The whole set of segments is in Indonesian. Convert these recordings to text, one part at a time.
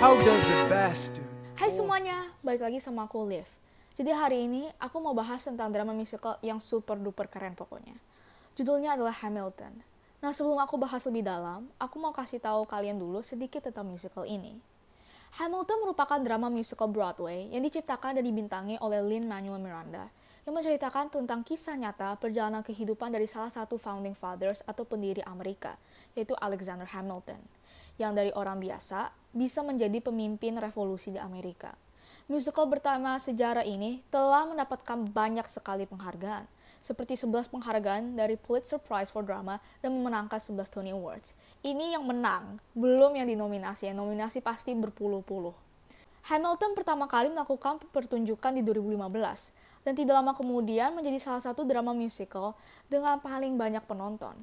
How does a bastard? Hai semuanya, balik lagi sama aku Liv. Jadi hari ini aku mau bahas tentang drama musical yang super duper keren pokoknya. Judulnya adalah Hamilton. Nah sebelum aku bahas lebih dalam, aku mau kasih tahu kalian dulu sedikit tentang musical ini. Hamilton merupakan drama musical Broadway yang diciptakan dan dibintangi oleh Lin-Manuel Miranda yang menceritakan tentang kisah nyata perjalanan kehidupan dari salah satu founding fathers atau pendiri Amerika, yaitu Alexander Hamilton, yang dari orang biasa bisa menjadi pemimpin revolusi di Amerika. Musical pertama sejarah ini telah mendapatkan banyak sekali penghargaan, seperti 11 penghargaan dari Pulitzer Prize for Drama dan memenangkan 11 Tony Awards. Ini yang menang, belum yang dinominasi. Yang nominasi pasti berpuluh-puluh. Hamilton pertama kali melakukan pertunjukan di 2015 dan tidak lama kemudian menjadi salah satu drama musical dengan paling banyak penonton.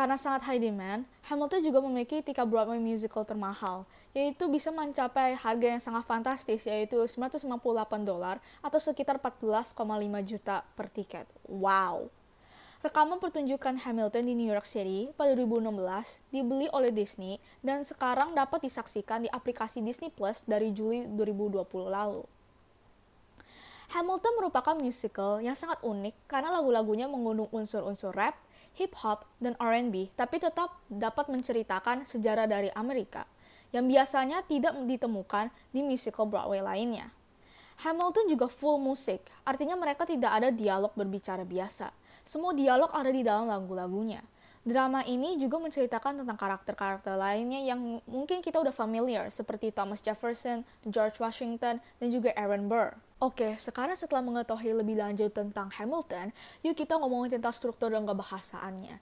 Karena sangat high demand, Hamilton juga memiliki tiket Broadway musical termahal, yaitu bisa mencapai harga yang sangat fantastis, yaitu 958 dolar atau sekitar 14,5 juta per tiket. Wow! Rekaman pertunjukan Hamilton di New York City pada 2016 dibeli oleh Disney dan sekarang dapat disaksikan di aplikasi Disney Plus dari Juli 2020 lalu. Hamilton merupakan musical yang sangat unik karena lagu-lagunya mengandung unsur-unsur rap, hip hop, dan R&B, tapi tetap dapat menceritakan sejarah dari Amerika yang biasanya tidak ditemukan di musical Broadway lainnya. Hamilton juga full musik, artinya mereka tidak ada dialog berbicara biasa. Semua dialog ada di dalam lagu-lagunya. Drama ini juga menceritakan tentang karakter-karakter lainnya yang mungkin kita udah familiar, seperti Thomas Jefferson, George Washington, dan juga Aaron Burr. Oke, sekarang setelah mengetahui lebih lanjut tentang Hamilton, yuk kita ngomongin tentang struktur dan kebahasaannya.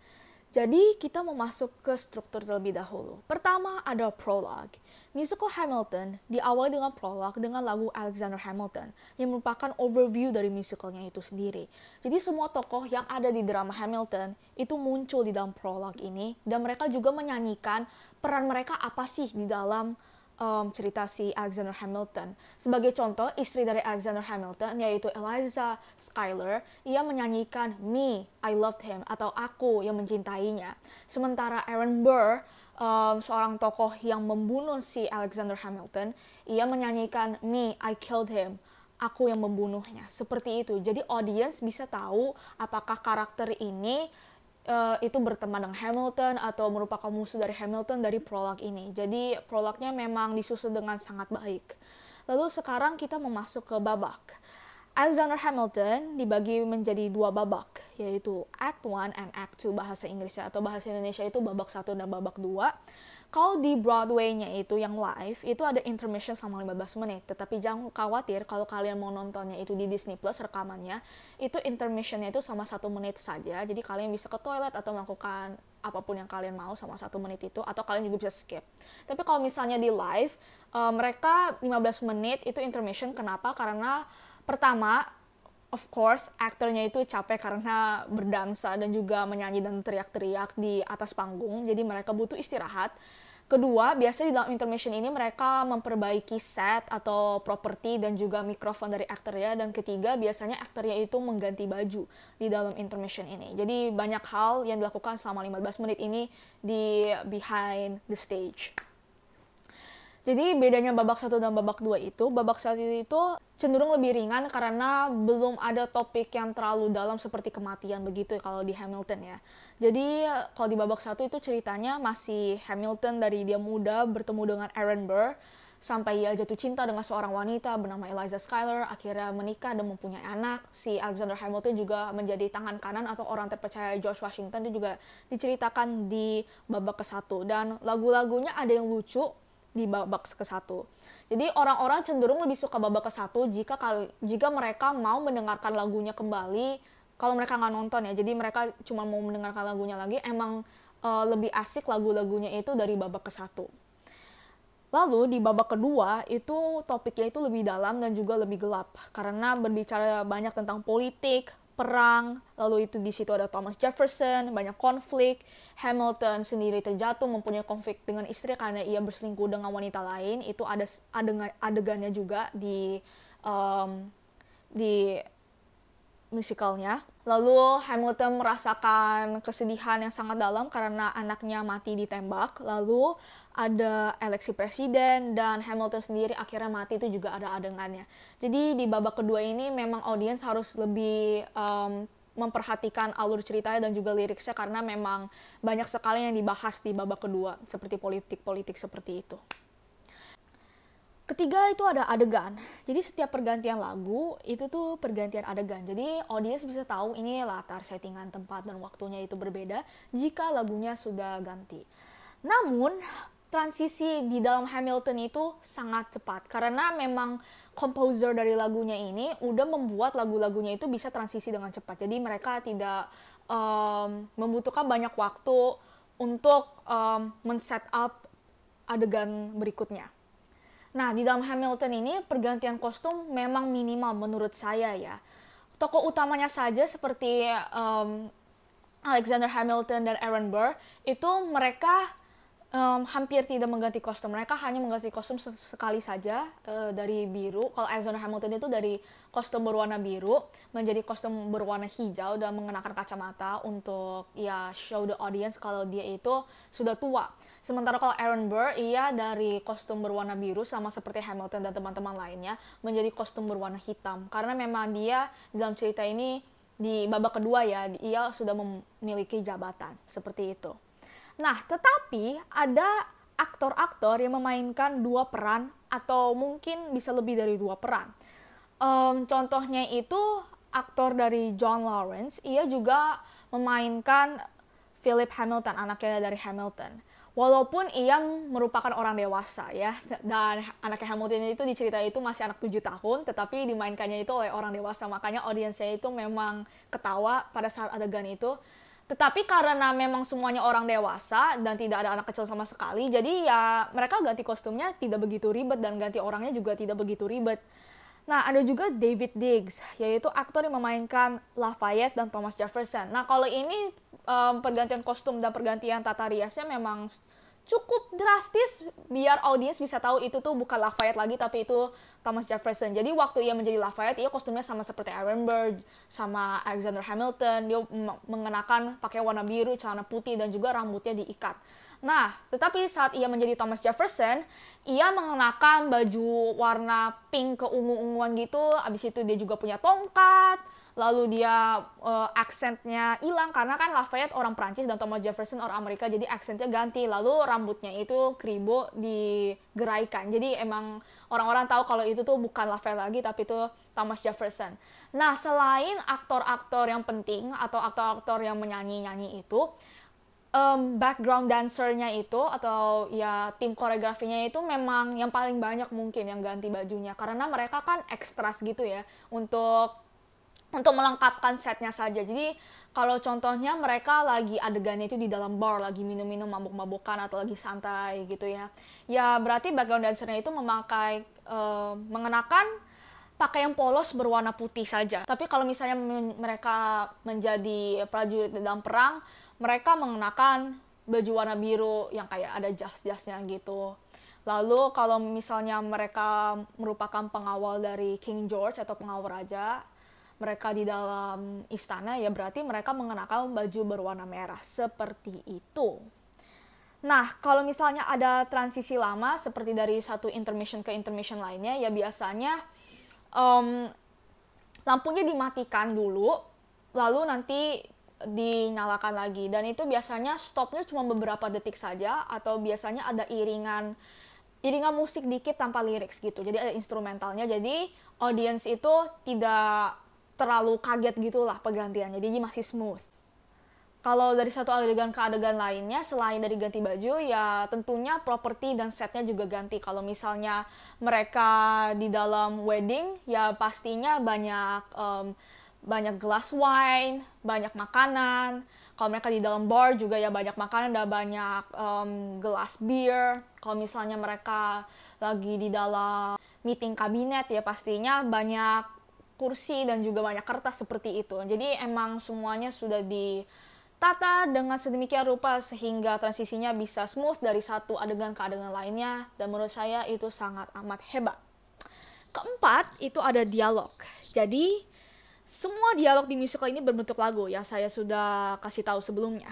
Jadi kita mau masuk ke struktur terlebih dahulu. Pertama ada prologue. Musical Hamilton diawali dengan prolog dengan lagu Alexander Hamilton yang merupakan overview dari musicalnya itu sendiri. Jadi semua tokoh yang ada di drama Hamilton itu muncul di dalam prolog ini dan mereka juga menyanyikan peran mereka apa sih di dalam um, cerita si Alexander Hamilton. Sebagai contoh, istri dari Alexander Hamilton yaitu Eliza Schuyler, ia menyanyikan Me, I Loved Him atau Aku yang mencintainya. Sementara Aaron Burr, um, seorang tokoh yang membunuh si Alexander Hamilton, ia menyanyikan Me, I Killed Him. Aku yang membunuhnya. Seperti itu. Jadi audience bisa tahu apakah karakter ini uh, itu berteman dengan Hamilton atau merupakan musuh dari Hamilton dari prolog ini. Jadi prolognya memang disusun dengan sangat baik. Lalu sekarang kita memasuk ke babak. Alexander Hamilton dibagi menjadi dua babak, yaitu Act 1 and Act 2 bahasa Inggrisnya atau bahasa Indonesia itu babak 1 dan babak 2. Kalau di Broadway-nya itu yang live, itu ada intermission sama 15 menit. Tetapi jangan khawatir kalau kalian mau nontonnya itu di Disney Plus rekamannya, itu intermissionnya itu sama satu menit saja. Jadi kalian bisa ke toilet atau melakukan apa pun yang kalian mau sama satu menit itu, atau kalian juga bisa skip. Tapi kalau misalnya di live, uh, mereka 15 menit itu intermission. Kenapa? Karena pertama of course aktornya itu capek karena berdansa dan juga menyanyi dan teriak-teriak di atas panggung. Jadi mereka butuh istirahat. Kedua biasanya di dalam intermission ini mereka memperbaiki set atau properti dan juga mikrofon dari aktornya. Dan ketiga biasanya aktornya itu mengganti baju di dalam intermission ini. Jadi banyak hal yang dilakukan selama 15 menit ini di behind the stage jadi bedanya babak satu dan babak dua itu, babak satu itu cenderung lebih ringan karena belum ada topik yang terlalu dalam seperti kematian begitu kalau di Hamilton ya. Jadi kalau di babak satu itu ceritanya masih Hamilton dari dia muda bertemu dengan Aaron Burr sampai ia jatuh cinta dengan seorang wanita bernama Eliza Schuyler, akhirnya menikah dan mempunyai anak. Si Alexander Hamilton juga menjadi tangan kanan atau orang terpercaya George Washington itu juga diceritakan di babak ke satu dan lagu-lagunya ada yang lucu, di babak ke satu. Jadi orang-orang cenderung lebih suka babak ke satu jika kal jika mereka mau mendengarkan lagunya kembali. Kalau mereka nggak nonton ya, jadi mereka cuma mau mendengarkan lagunya lagi. Emang uh, lebih asik lagu-lagunya itu dari babak ke satu. Lalu di babak kedua itu topiknya itu lebih dalam dan juga lebih gelap karena berbicara banyak tentang politik, perang, lalu itu di situ ada Thomas Jefferson, banyak konflik, Hamilton sendiri terjatuh mempunyai konflik dengan istri karena ia berselingkuh dengan wanita lain, itu ada adegan adegannya juga di um, di musikalnya. Lalu Hamilton merasakan kesedihan yang sangat dalam karena anaknya mati ditembak. Lalu ada eleksi presiden dan Hamilton sendiri akhirnya mati itu juga ada adegannya. Jadi di babak kedua ini memang audiens harus lebih um, memperhatikan alur ceritanya dan juga liriknya karena memang banyak sekali yang dibahas di babak kedua seperti politik-politik seperti itu. Ketiga itu ada adegan. Jadi setiap pergantian lagu itu tuh pergantian adegan. Jadi audiens bisa tahu ini latar settingan tempat dan waktunya itu berbeda jika lagunya sudah ganti. Namun transisi di dalam Hamilton itu sangat cepat karena memang komposer dari lagunya ini udah membuat lagu-lagunya itu bisa transisi dengan cepat. Jadi mereka tidak um, membutuhkan banyak waktu untuk um, men-set up adegan berikutnya. Nah, di dalam Hamilton ini pergantian kostum memang minimal menurut saya ya. Tokoh utamanya saja seperti um, Alexander Hamilton dan Aaron Burr itu mereka um, hampir tidak mengganti kostum. Mereka hanya mengganti kostum sekali saja uh, dari biru. Kalau Alexander Hamilton itu dari kostum berwarna biru menjadi kostum berwarna hijau dan mengenakan kacamata untuk ya show the audience kalau dia itu sudah tua. Sementara kalau Aaron Burr ia dari kostum berwarna biru sama seperti Hamilton dan teman-teman lainnya menjadi kostum berwarna hitam karena memang dia dalam cerita ini di babak kedua ya ia sudah memiliki jabatan seperti itu. Nah, tetapi ada aktor-aktor yang memainkan dua peran atau mungkin bisa lebih dari dua peran. Um, contohnya itu aktor dari John Lawrence, ia juga memainkan Philip Hamilton, anaknya dari Hamilton. Walaupun ia merupakan orang dewasa ya, dan anaknya Hamilton itu di cerita itu masih anak 7 tahun, tetapi dimainkannya itu oleh orang dewasa, makanya audiensnya itu memang ketawa pada saat adegan itu tetapi karena memang semuanya orang dewasa dan tidak ada anak kecil sama sekali, jadi ya mereka ganti kostumnya tidak begitu ribet dan ganti orangnya juga tidak begitu ribet. Nah, ada juga David Diggs, yaitu aktor yang memainkan Lafayette dan Thomas Jefferson. Nah, kalau ini um, pergantian kostum dan pergantian tata riasnya memang cukup drastis biar audiens bisa tahu itu tuh bukan Lafayette lagi tapi itu Thomas Jefferson. Jadi waktu ia menjadi Lafayette, ia kostumnya sama seperti Aaron Burr, sama Alexander Hamilton. Dia mengenakan pakai warna biru, celana putih dan juga rambutnya diikat. Nah, tetapi saat ia menjadi Thomas Jefferson, ia mengenakan baju warna pink keungu-unguan gitu. Abis itu dia juga punya tongkat, lalu dia uh, aksennya hilang karena kan Lafayette orang Prancis dan Thomas Jefferson orang Amerika jadi aksennya ganti. Lalu rambutnya itu kribo digeraikan. Jadi emang orang-orang tahu kalau itu tuh bukan Lafayette lagi tapi itu Thomas Jefferson. Nah selain aktor-aktor yang penting atau aktor-aktor yang menyanyi-nyanyi itu um, background dancernya itu atau ya tim koreografinya itu memang yang paling banyak mungkin yang ganti bajunya. Karena mereka kan ekstras gitu ya untuk untuk melengkapkan setnya saja. Jadi kalau contohnya mereka lagi adegannya itu di dalam bar, lagi minum-minum mabuk-mabukan atau lagi santai gitu ya. Ya berarti background dancernya itu memakai uh, mengenakan pakaian polos berwarna putih saja. Tapi kalau misalnya men mereka menjadi prajurit dalam perang, mereka mengenakan baju warna biru yang kayak ada jas-jasnya gitu. Lalu kalau misalnya mereka merupakan pengawal dari King George atau pengawal raja, mereka di dalam istana ya berarti mereka mengenakan baju berwarna merah. Seperti itu. Nah, kalau misalnya ada transisi lama seperti dari satu intermission ke intermission lainnya ya biasanya um, lampunya dimatikan dulu lalu nanti dinyalakan lagi. Dan itu biasanya stopnya cuma beberapa detik saja atau biasanya ada iringan iringan musik dikit tanpa lirik gitu. Jadi ada instrumentalnya. Jadi audience itu tidak terlalu kaget gitulah pergantiannya jadi masih smooth. Kalau dari satu adegan ke adegan lainnya selain dari ganti baju ya tentunya properti dan setnya juga ganti. Kalau misalnya mereka di dalam wedding ya pastinya banyak um, banyak gelas wine banyak makanan. Kalau mereka di dalam bar juga ya banyak makanan dan banyak um, gelas beer. Kalau misalnya mereka lagi di dalam meeting kabinet ya pastinya banyak kursi dan juga banyak kertas seperti itu. Jadi emang semuanya sudah ditata dengan sedemikian rupa sehingga transisinya bisa smooth dari satu adegan ke adegan lainnya dan menurut saya itu sangat amat hebat. Keempat, itu ada dialog. Jadi semua dialog di musical ini berbentuk lagu ya saya sudah kasih tahu sebelumnya.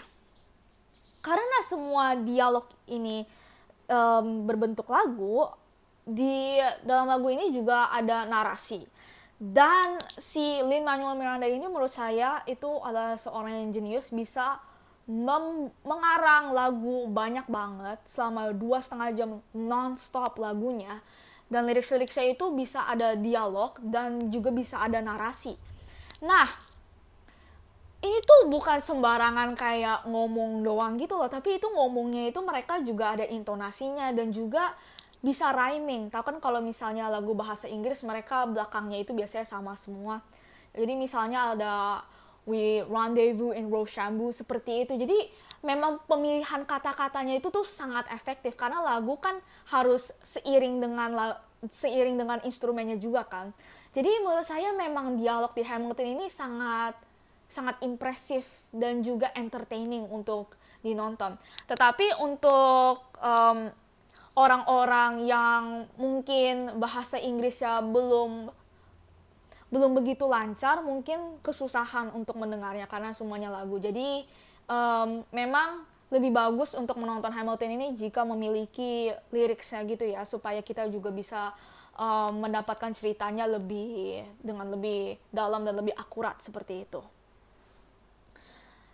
Karena semua dialog ini um, berbentuk lagu, di dalam lagu ini juga ada narasi. Dan si Lin Manuel Miranda ini menurut saya itu adalah seorang yang jenius bisa mengarang lagu banyak banget selama dua setengah jam non-stop lagunya. Dan lirik-liriknya itu bisa ada dialog dan juga bisa ada narasi. Nah, ini tuh bukan sembarangan kayak ngomong doang gitu loh, tapi itu ngomongnya itu mereka juga ada intonasinya dan juga bisa rhyming. Tahu kan kalau misalnya lagu bahasa Inggris mereka belakangnya itu biasanya sama semua. Jadi misalnya ada We Rendezvous in Rochambeau seperti itu. Jadi memang pemilihan kata-katanya itu tuh sangat efektif karena lagu kan harus seiring dengan seiring dengan instrumennya juga kan. Jadi menurut saya memang dialog di Hamilton ini sangat sangat impresif dan juga entertaining untuk dinonton. Tetapi untuk um, orang-orang yang mungkin bahasa Inggrisnya belum belum begitu lancar, mungkin kesusahan untuk mendengarnya karena semuanya lagu. Jadi um, memang lebih bagus untuk menonton Hamilton ini jika memiliki liriknya gitu ya, supaya kita juga bisa um, mendapatkan ceritanya lebih dengan lebih dalam dan lebih akurat seperti itu.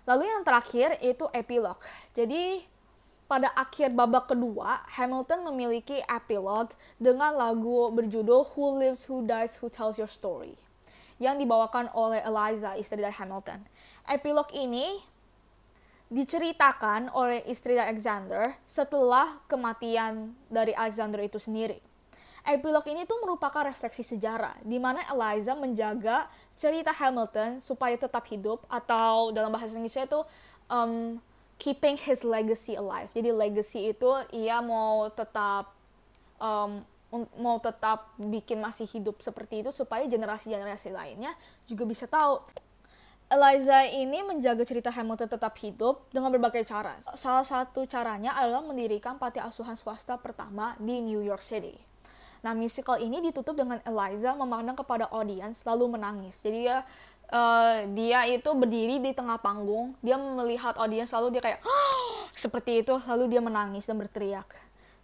Lalu yang terakhir itu epilog. Jadi pada akhir babak kedua, Hamilton memiliki epilog dengan lagu berjudul Who Lives, Who Dies, Who Tells Your Story yang dibawakan oleh Eliza, istri dari Hamilton. Epilog ini diceritakan oleh istri dari Alexander setelah kematian dari Alexander itu sendiri. Epilog ini tuh merupakan refleksi sejarah, di mana Eliza menjaga cerita Hamilton supaya tetap hidup, atau dalam bahasa Inggrisnya itu um, keeping his legacy alive. Jadi legacy itu ia mau tetap um, mau tetap bikin masih hidup seperti itu supaya generasi-generasi lainnya juga bisa tahu. Eliza ini menjaga cerita Hamilton tetap hidup dengan berbagai cara. Salah satu caranya adalah mendirikan panti asuhan swasta pertama di New York City. Nah, musical ini ditutup dengan Eliza memandang kepada audiens lalu menangis. Jadi ya uh, dia itu berdiri di tengah panggung, dia melihat audiens lalu dia kayak seperti itu, lalu dia menangis dan berteriak.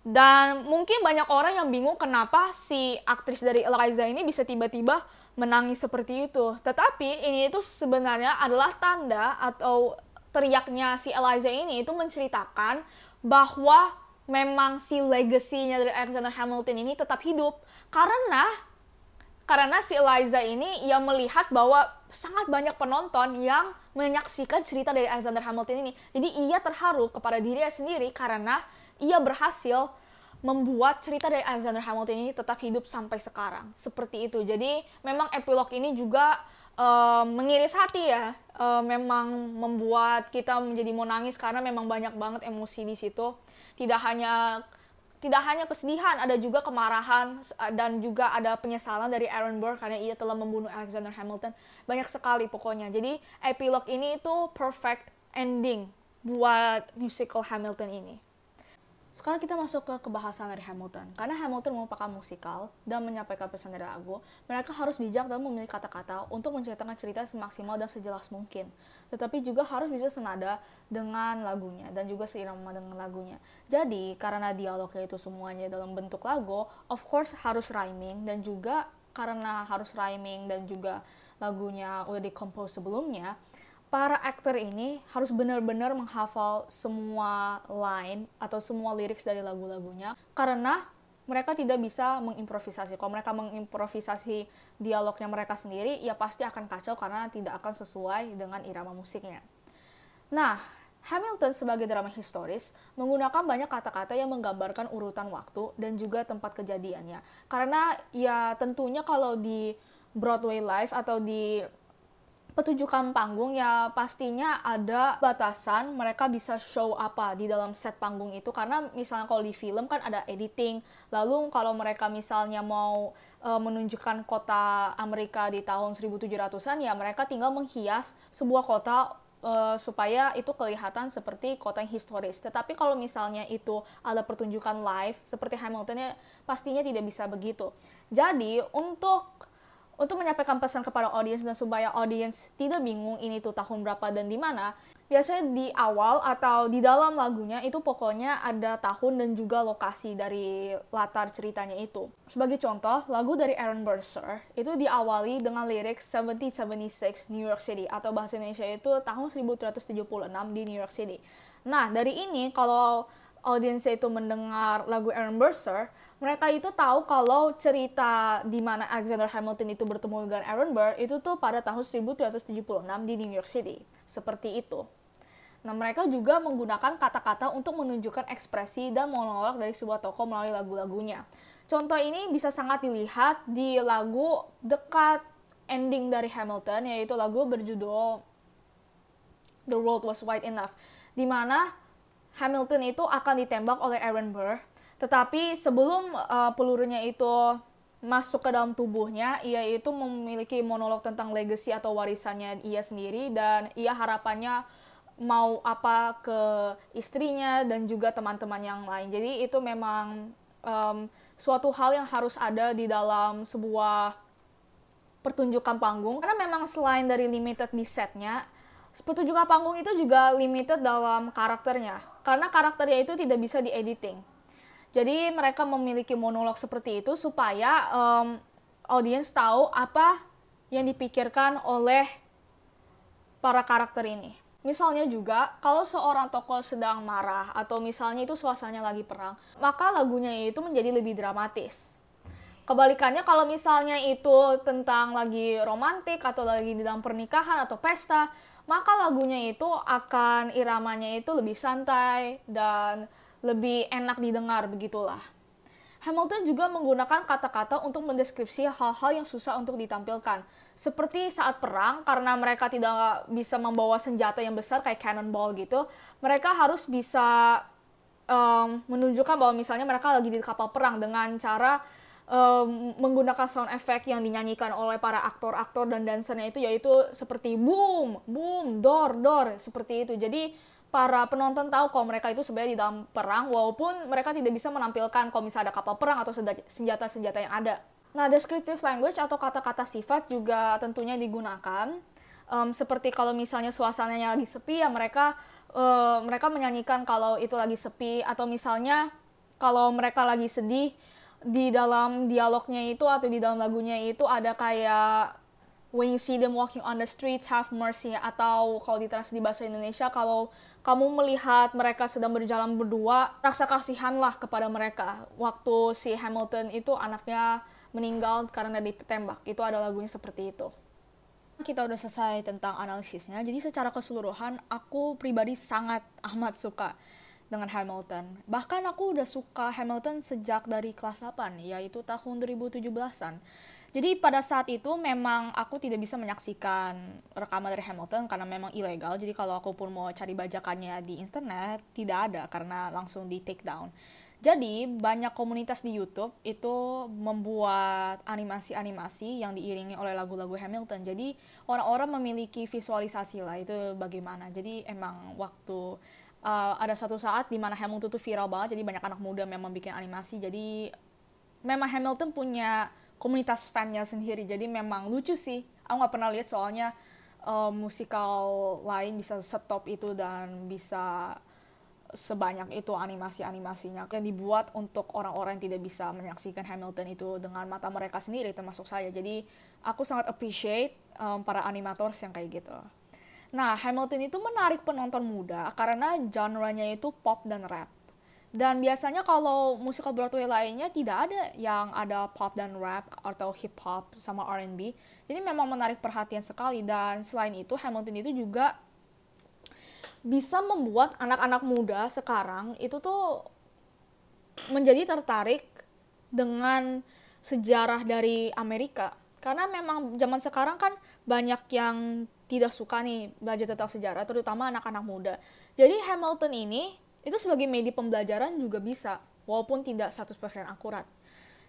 Dan mungkin banyak orang yang bingung kenapa si aktris dari Eliza ini bisa tiba-tiba menangis seperti itu. Tetapi ini itu sebenarnya adalah tanda atau teriaknya si Eliza ini itu menceritakan bahwa memang si legasinya dari Alexander Hamilton ini tetap hidup karena karena si Eliza ini ia melihat bahwa sangat banyak penonton yang menyaksikan cerita dari Alexander Hamilton ini. Jadi ia terharu kepada dirinya sendiri karena ia berhasil membuat cerita dari Alexander Hamilton ini tetap hidup sampai sekarang. Seperti itu. Jadi memang epilog ini juga uh, mengiris hati ya. Uh, memang membuat kita menjadi mau nangis karena memang banyak banget emosi di situ tidak hanya tidak hanya kesedihan, ada juga kemarahan dan juga ada penyesalan dari Aaron Burr karena ia telah membunuh Alexander Hamilton. Banyak sekali pokoknya. Jadi epilog ini itu perfect ending buat musical Hamilton ini. Sekarang kita masuk ke kebahasan dari Hamilton. Karena Hamilton merupakan musikal dan menyampaikan pesan dari lagu, mereka harus bijak dalam memilih kata-kata untuk menceritakan cerita semaksimal dan sejelas mungkin. Tetapi juga harus bisa senada dengan lagunya dan juga seirama dengan lagunya. Jadi, karena dialognya itu semuanya dalam bentuk lagu, of course harus rhyming dan juga karena harus rhyming dan juga lagunya udah dikompos sebelumnya, para aktor ini harus benar-benar menghafal semua line atau semua lirik dari lagu-lagunya karena mereka tidak bisa mengimprovisasi. Kalau mereka mengimprovisasi dialognya mereka sendiri, ya pasti akan kacau karena tidak akan sesuai dengan irama musiknya. Nah, Hamilton sebagai drama historis menggunakan banyak kata-kata yang menggambarkan urutan waktu dan juga tempat kejadiannya. Karena ya tentunya kalau di Broadway Live atau di petunjukan panggung ya pastinya ada batasan mereka bisa show apa di dalam set panggung itu karena misalnya kalau di film kan ada editing lalu kalau mereka misalnya mau e, menunjukkan kota Amerika di tahun 1700-an ya mereka tinggal menghias sebuah kota e, supaya itu kelihatan seperti kota yang historis. Tetapi kalau misalnya itu ada pertunjukan live seperti Hamilton ya pastinya tidak bisa begitu. Jadi untuk Untuk menyampaikan pesan kepada audiens dan supaya audiens tidak bingung ini tuh tahun berapa dan di mana, biasanya di awal atau di dalam lagunya itu pokoknya ada tahun dan juga lokasi dari latar ceritanya itu. Sebagai contoh, lagu dari Aaron Burser itu diawali dengan lirik 1776 New York City atau bahasa Indonesia itu tahun 1376 di New York City. Nah, dari ini kalau audiensnya itu mendengar lagu Aaron Burser, mereka itu tahu kalau cerita di mana Alexander Hamilton itu bertemu dengan Aaron Burr itu tuh pada tahun 1776 di New York City. Seperti itu. Nah, mereka juga menggunakan kata-kata untuk menunjukkan ekspresi dan monolog dari sebuah tokoh melalui lagu-lagunya. Contoh ini bisa sangat dilihat di lagu dekat ending dari Hamilton, yaitu lagu berjudul The World Was Wide Enough, di mana Hamilton itu akan ditembak oleh Aaron Burr, tetapi sebelum uh, pelurunya itu masuk ke dalam tubuhnya, ia itu memiliki monolog tentang legacy atau warisannya ia sendiri dan ia harapannya mau apa ke istrinya dan juga teman-teman yang lain. Jadi itu memang um, suatu hal yang harus ada di dalam sebuah pertunjukan panggung. Karena memang selain dari limited di setnya pertunjukan panggung itu juga limited dalam karakternya. Karena karakternya itu tidak bisa diediting jadi mereka memiliki monolog seperti itu supaya um, audiens tahu apa yang dipikirkan oleh para karakter ini Misalnya juga, kalau seorang tokoh sedang marah atau misalnya itu suasananya lagi perang, maka lagunya itu menjadi lebih dramatis. Kebalikannya kalau misalnya itu tentang lagi romantik atau lagi di dalam pernikahan atau pesta, maka lagunya itu akan iramanya itu lebih santai dan lebih enak didengar begitulah. Hamilton juga menggunakan kata-kata untuk mendeskripsi hal-hal yang susah untuk ditampilkan. Seperti saat perang, karena mereka tidak bisa membawa senjata yang besar kayak cannonball gitu, mereka harus bisa um, menunjukkan bahwa misalnya mereka lagi di kapal perang dengan cara um, menggunakan sound effect yang dinyanyikan oleh para aktor-aktor dan dansernya itu yaitu seperti boom, boom, door, door, seperti itu. Jadi para penonton tahu kalau mereka itu sebenarnya di dalam perang walaupun mereka tidak bisa menampilkan kalau misalnya ada kapal perang atau senjata-senjata yang ada. Nah, descriptive language atau kata-kata sifat juga tentunya digunakan. Um, seperti kalau misalnya suasananya lagi sepi ya mereka uh, mereka menyanyikan kalau itu lagi sepi atau misalnya kalau mereka lagi sedih di dalam dialognya itu atau di dalam lagunya itu ada kayak when you see them walking on the streets have mercy. Atau kalau diterasi di bahasa Indonesia kalau kamu melihat mereka sedang berjalan berdua rasa kasihanlah kepada mereka. Waktu si Hamilton itu anaknya meninggal karena ditembak. Itu ada lagunya seperti itu. Kita udah selesai tentang analisisnya. Jadi secara keseluruhan aku pribadi sangat amat suka dengan Hamilton. Bahkan aku udah suka Hamilton sejak dari kelas 8, yaitu tahun 2017-an. Jadi pada saat itu memang aku tidak bisa menyaksikan rekaman dari Hamilton karena memang ilegal. Jadi kalau aku pun mau cari bajakannya di internet tidak ada karena langsung di take down. Jadi banyak komunitas di YouTube itu membuat animasi-animasi yang diiringi oleh lagu-lagu Hamilton. Jadi orang-orang memiliki visualisasi lah itu bagaimana. Jadi emang waktu uh, ada satu saat di mana Hamilton itu viral banget. Jadi banyak anak muda memang bikin animasi. Jadi memang Hamilton punya komunitas fannya sendiri. Jadi memang lucu sih. Aku nggak pernah lihat soalnya uh, musikal lain bisa stop itu dan bisa sebanyak itu animasi-animasinya. Yang dibuat untuk orang-orang yang tidak bisa menyaksikan Hamilton itu dengan mata mereka sendiri termasuk saya. Jadi aku sangat appreciate um, para animators yang kayak gitu. Nah Hamilton itu menarik penonton muda karena genre-nya itu pop dan rap dan biasanya kalau musikal Broadway lainnya tidak ada yang ada pop dan rap atau hip hop sama R&B. Jadi memang menarik perhatian sekali dan selain itu Hamilton itu juga bisa membuat anak-anak muda sekarang itu tuh menjadi tertarik dengan sejarah dari Amerika. Karena memang zaman sekarang kan banyak yang tidak suka nih belajar tentang sejarah, terutama anak-anak muda. Jadi Hamilton ini itu sebagai media pembelajaran juga bisa walaupun tidak 100% akurat.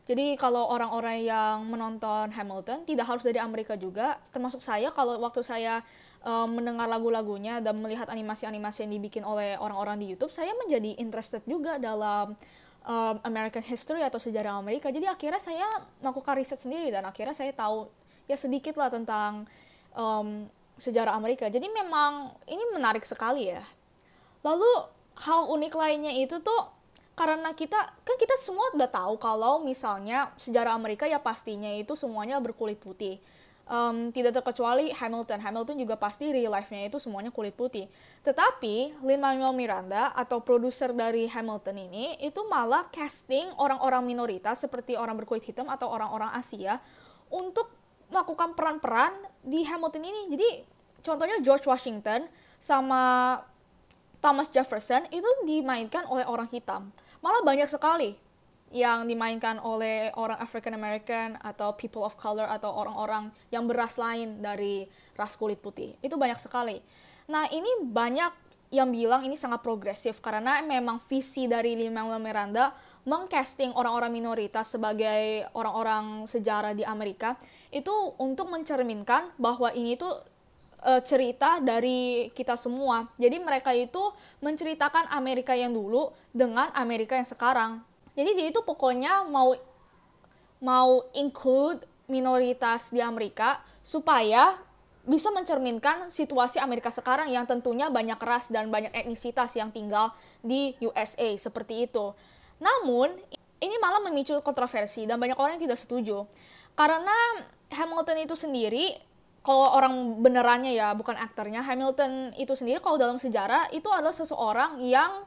Jadi kalau orang-orang yang menonton Hamilton tidak harus dari Amerika juga, termasuk saya kalau waktu saya um, mendengar lagu-lagunya dan melihat animasi-animasi yang dibikin oleh orang-orang di YouTube, saya menjadi interested juga dalam um, American history atau sejarah Amerika. Jadi akhirnya saya melakukan riset sendiri dan akhirnya saya tahu ya sedikit lah tentang um, sejarah Amerika. Jadi memang ini menarik sekali ya. Lalu hal unik lainnya itu tuh karena kita kan kita semua udah tahu kalau misalnya sejarah Amerika ya pastinya itu semuanya berkulit putih um, tidak terkecuali Hamilton. Hamilton juga pasti real life-nya itu semuanya kulit putih. Tetapi Lin-Manuel Miranda atau produser dari Hamilton ini itu malah casting orang-orang minoritas seperti orang berkulit hitam atau orang-orang Asia untuk melakukan peran-peran di Hamilton ini. Jadi contohnya George Washington sama Thomas Jefferson itu dimainkan oleh orang hitam. Malah banyak sekali yang dimainkan oleh orang African American atau people of color atau orang-orang yang beras lain dari ras kulit putih. Itu banyak sekali. Nah, ini banyak yang bilang ini sangat progresif karena memang visi dari Lin-Manuel Miranda mengcasting orang-orang minoritas sebagai orang-orang sejarah di Amerika itu untuk mencerminkan bahwa ini tuh e, cerita dari kita semua. Jadi mereka itu menceritakan Amerika yang dulu dengan Amerika yang sekarang jadi dia itu pokoknya mau mau include minoritas di Amerika supaya bisa mencerminkan situasi Amerika sekarang yang tentunya banyak ras dan banyak etnisitas yang tinggal di USA seperti itu. Namun ini malah memicu kontroversi dan banyak orang yang tidak setuju. Karena Hamilton itu sendiri kalau orang benerannya ya bukan aktornya Hamilton itu sendiri kalau dalam sejarah itu adalah seseorang yang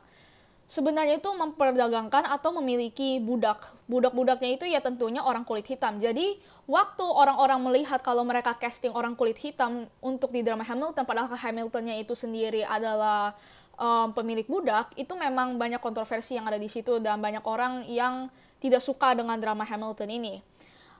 sebenarnya itu memperdagangkan atau memiliki budak. Budak-budaknya itu ya tentunya orang kulit hitam. Jadi waktu orang-orang melihat kalau mereka casting orang kulit hitam untuk di drama Hamilton, padahal Hamiltonnya itu sendiri adalah um, pemilik budak, itu memang banyak kontroversi yang ada di situ dan banyak orang yang tidak suka dengan drama Hamilton ini.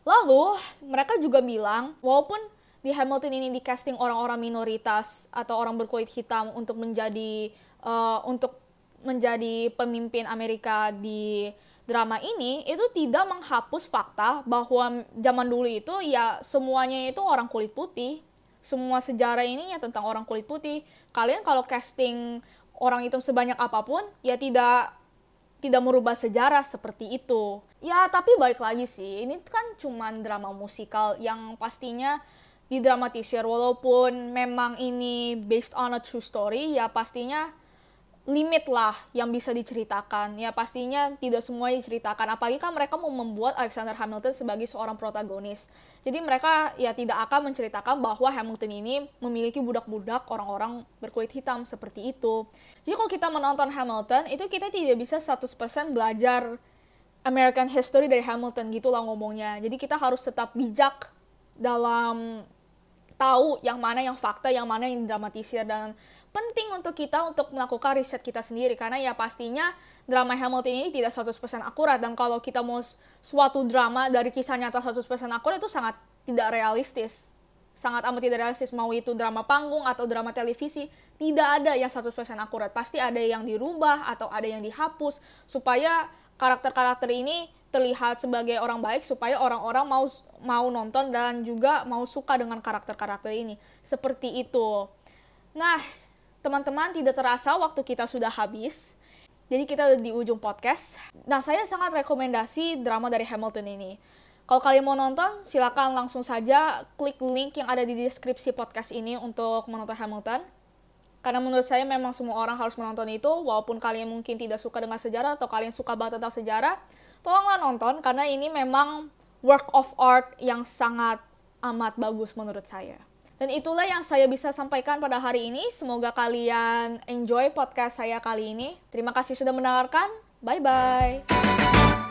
Lalu mereka juga bilang, walaupun di Hamilton ini di casting orang-orang minoritas atau orang berkulit hitam untuk menjadi uh, untuk menjadi pemimpin Amerika di drama ini itu tidak menghapus fakta bahwa zaman dulu itu ya semuanya itu orang kulit putih. Semua sejarah ini ya tentang orang kulit putih. Kalian kalau casting orang itu sebanyak apa pun ya tidak tidak merubah sejarah seperti itu. Ya, tapi balik lagi sih, ini kan cuma drama musikal yang pastinya didramatisir walaupun memang ini based on a true story ya pastinya limit lah yang bisa diceritakan. Ya pastinya tidak semua diceritakan. Apalagi kan mereka mau membuat Alexander Hamilton sebagai seorang protagonis. Jadi mereka ya tidak akan menceritakan bahwa Hamilton ini memiliki budak-budak orang-orang berkulit hitam seperti itu. Jadi kalau kita menonton Hamilton, itu kita tidak bisa 100% belajar American history dari Hamilton gitu lah ngomongnya. Jadi kita harus tetap bijak dalam tahu yang mana yang fakta, yang mana yang dramatisir dan penting untuk kita untuk melakukan riset kita sendiri karena ya pastinya drama Hamilton ini tidak 100% akurat dan kalau kita mau suatu drama dari kisah nyata 100% akurat itu sangat tidak realistis. Sangat amat tidak realistis mau itu drama panggung atau drama televisi tidak ada yang 100% akurat. Pasti ada yang dirubah atau ada yang dihapus supaya karakter-karakter ini terlihat sebagai orang baik supaya orang-orang mau mau nonton dan juga mau suka dengan karakter-karakter ini seperti itu nah teman-teman tidak terasa waktu kita sudah habis. Jadi kita di ujung podcast. Nah, saya sangat rekomendasi drama dari Hamilton ini. Kalau kalian mau nonton, silakan langsung saja klik link yang ada di deskripsi podcast ini untuk menonton Hamilton. Karena menurut saya memang semua orang harus menonton itu, walaupun kalian mungkin tidak suka dengan sejarah atau kalian suka banget tentang sejarah, tolonglah nonton karena ini memang work of art yang sangat amat bagus menurut saya. Dan itulah yang saya bisa sampaikan pada hari ini. Semoga kalian enjoy podcast saya kali ini. Terima kasih sudah mendengarkan. Bye bye.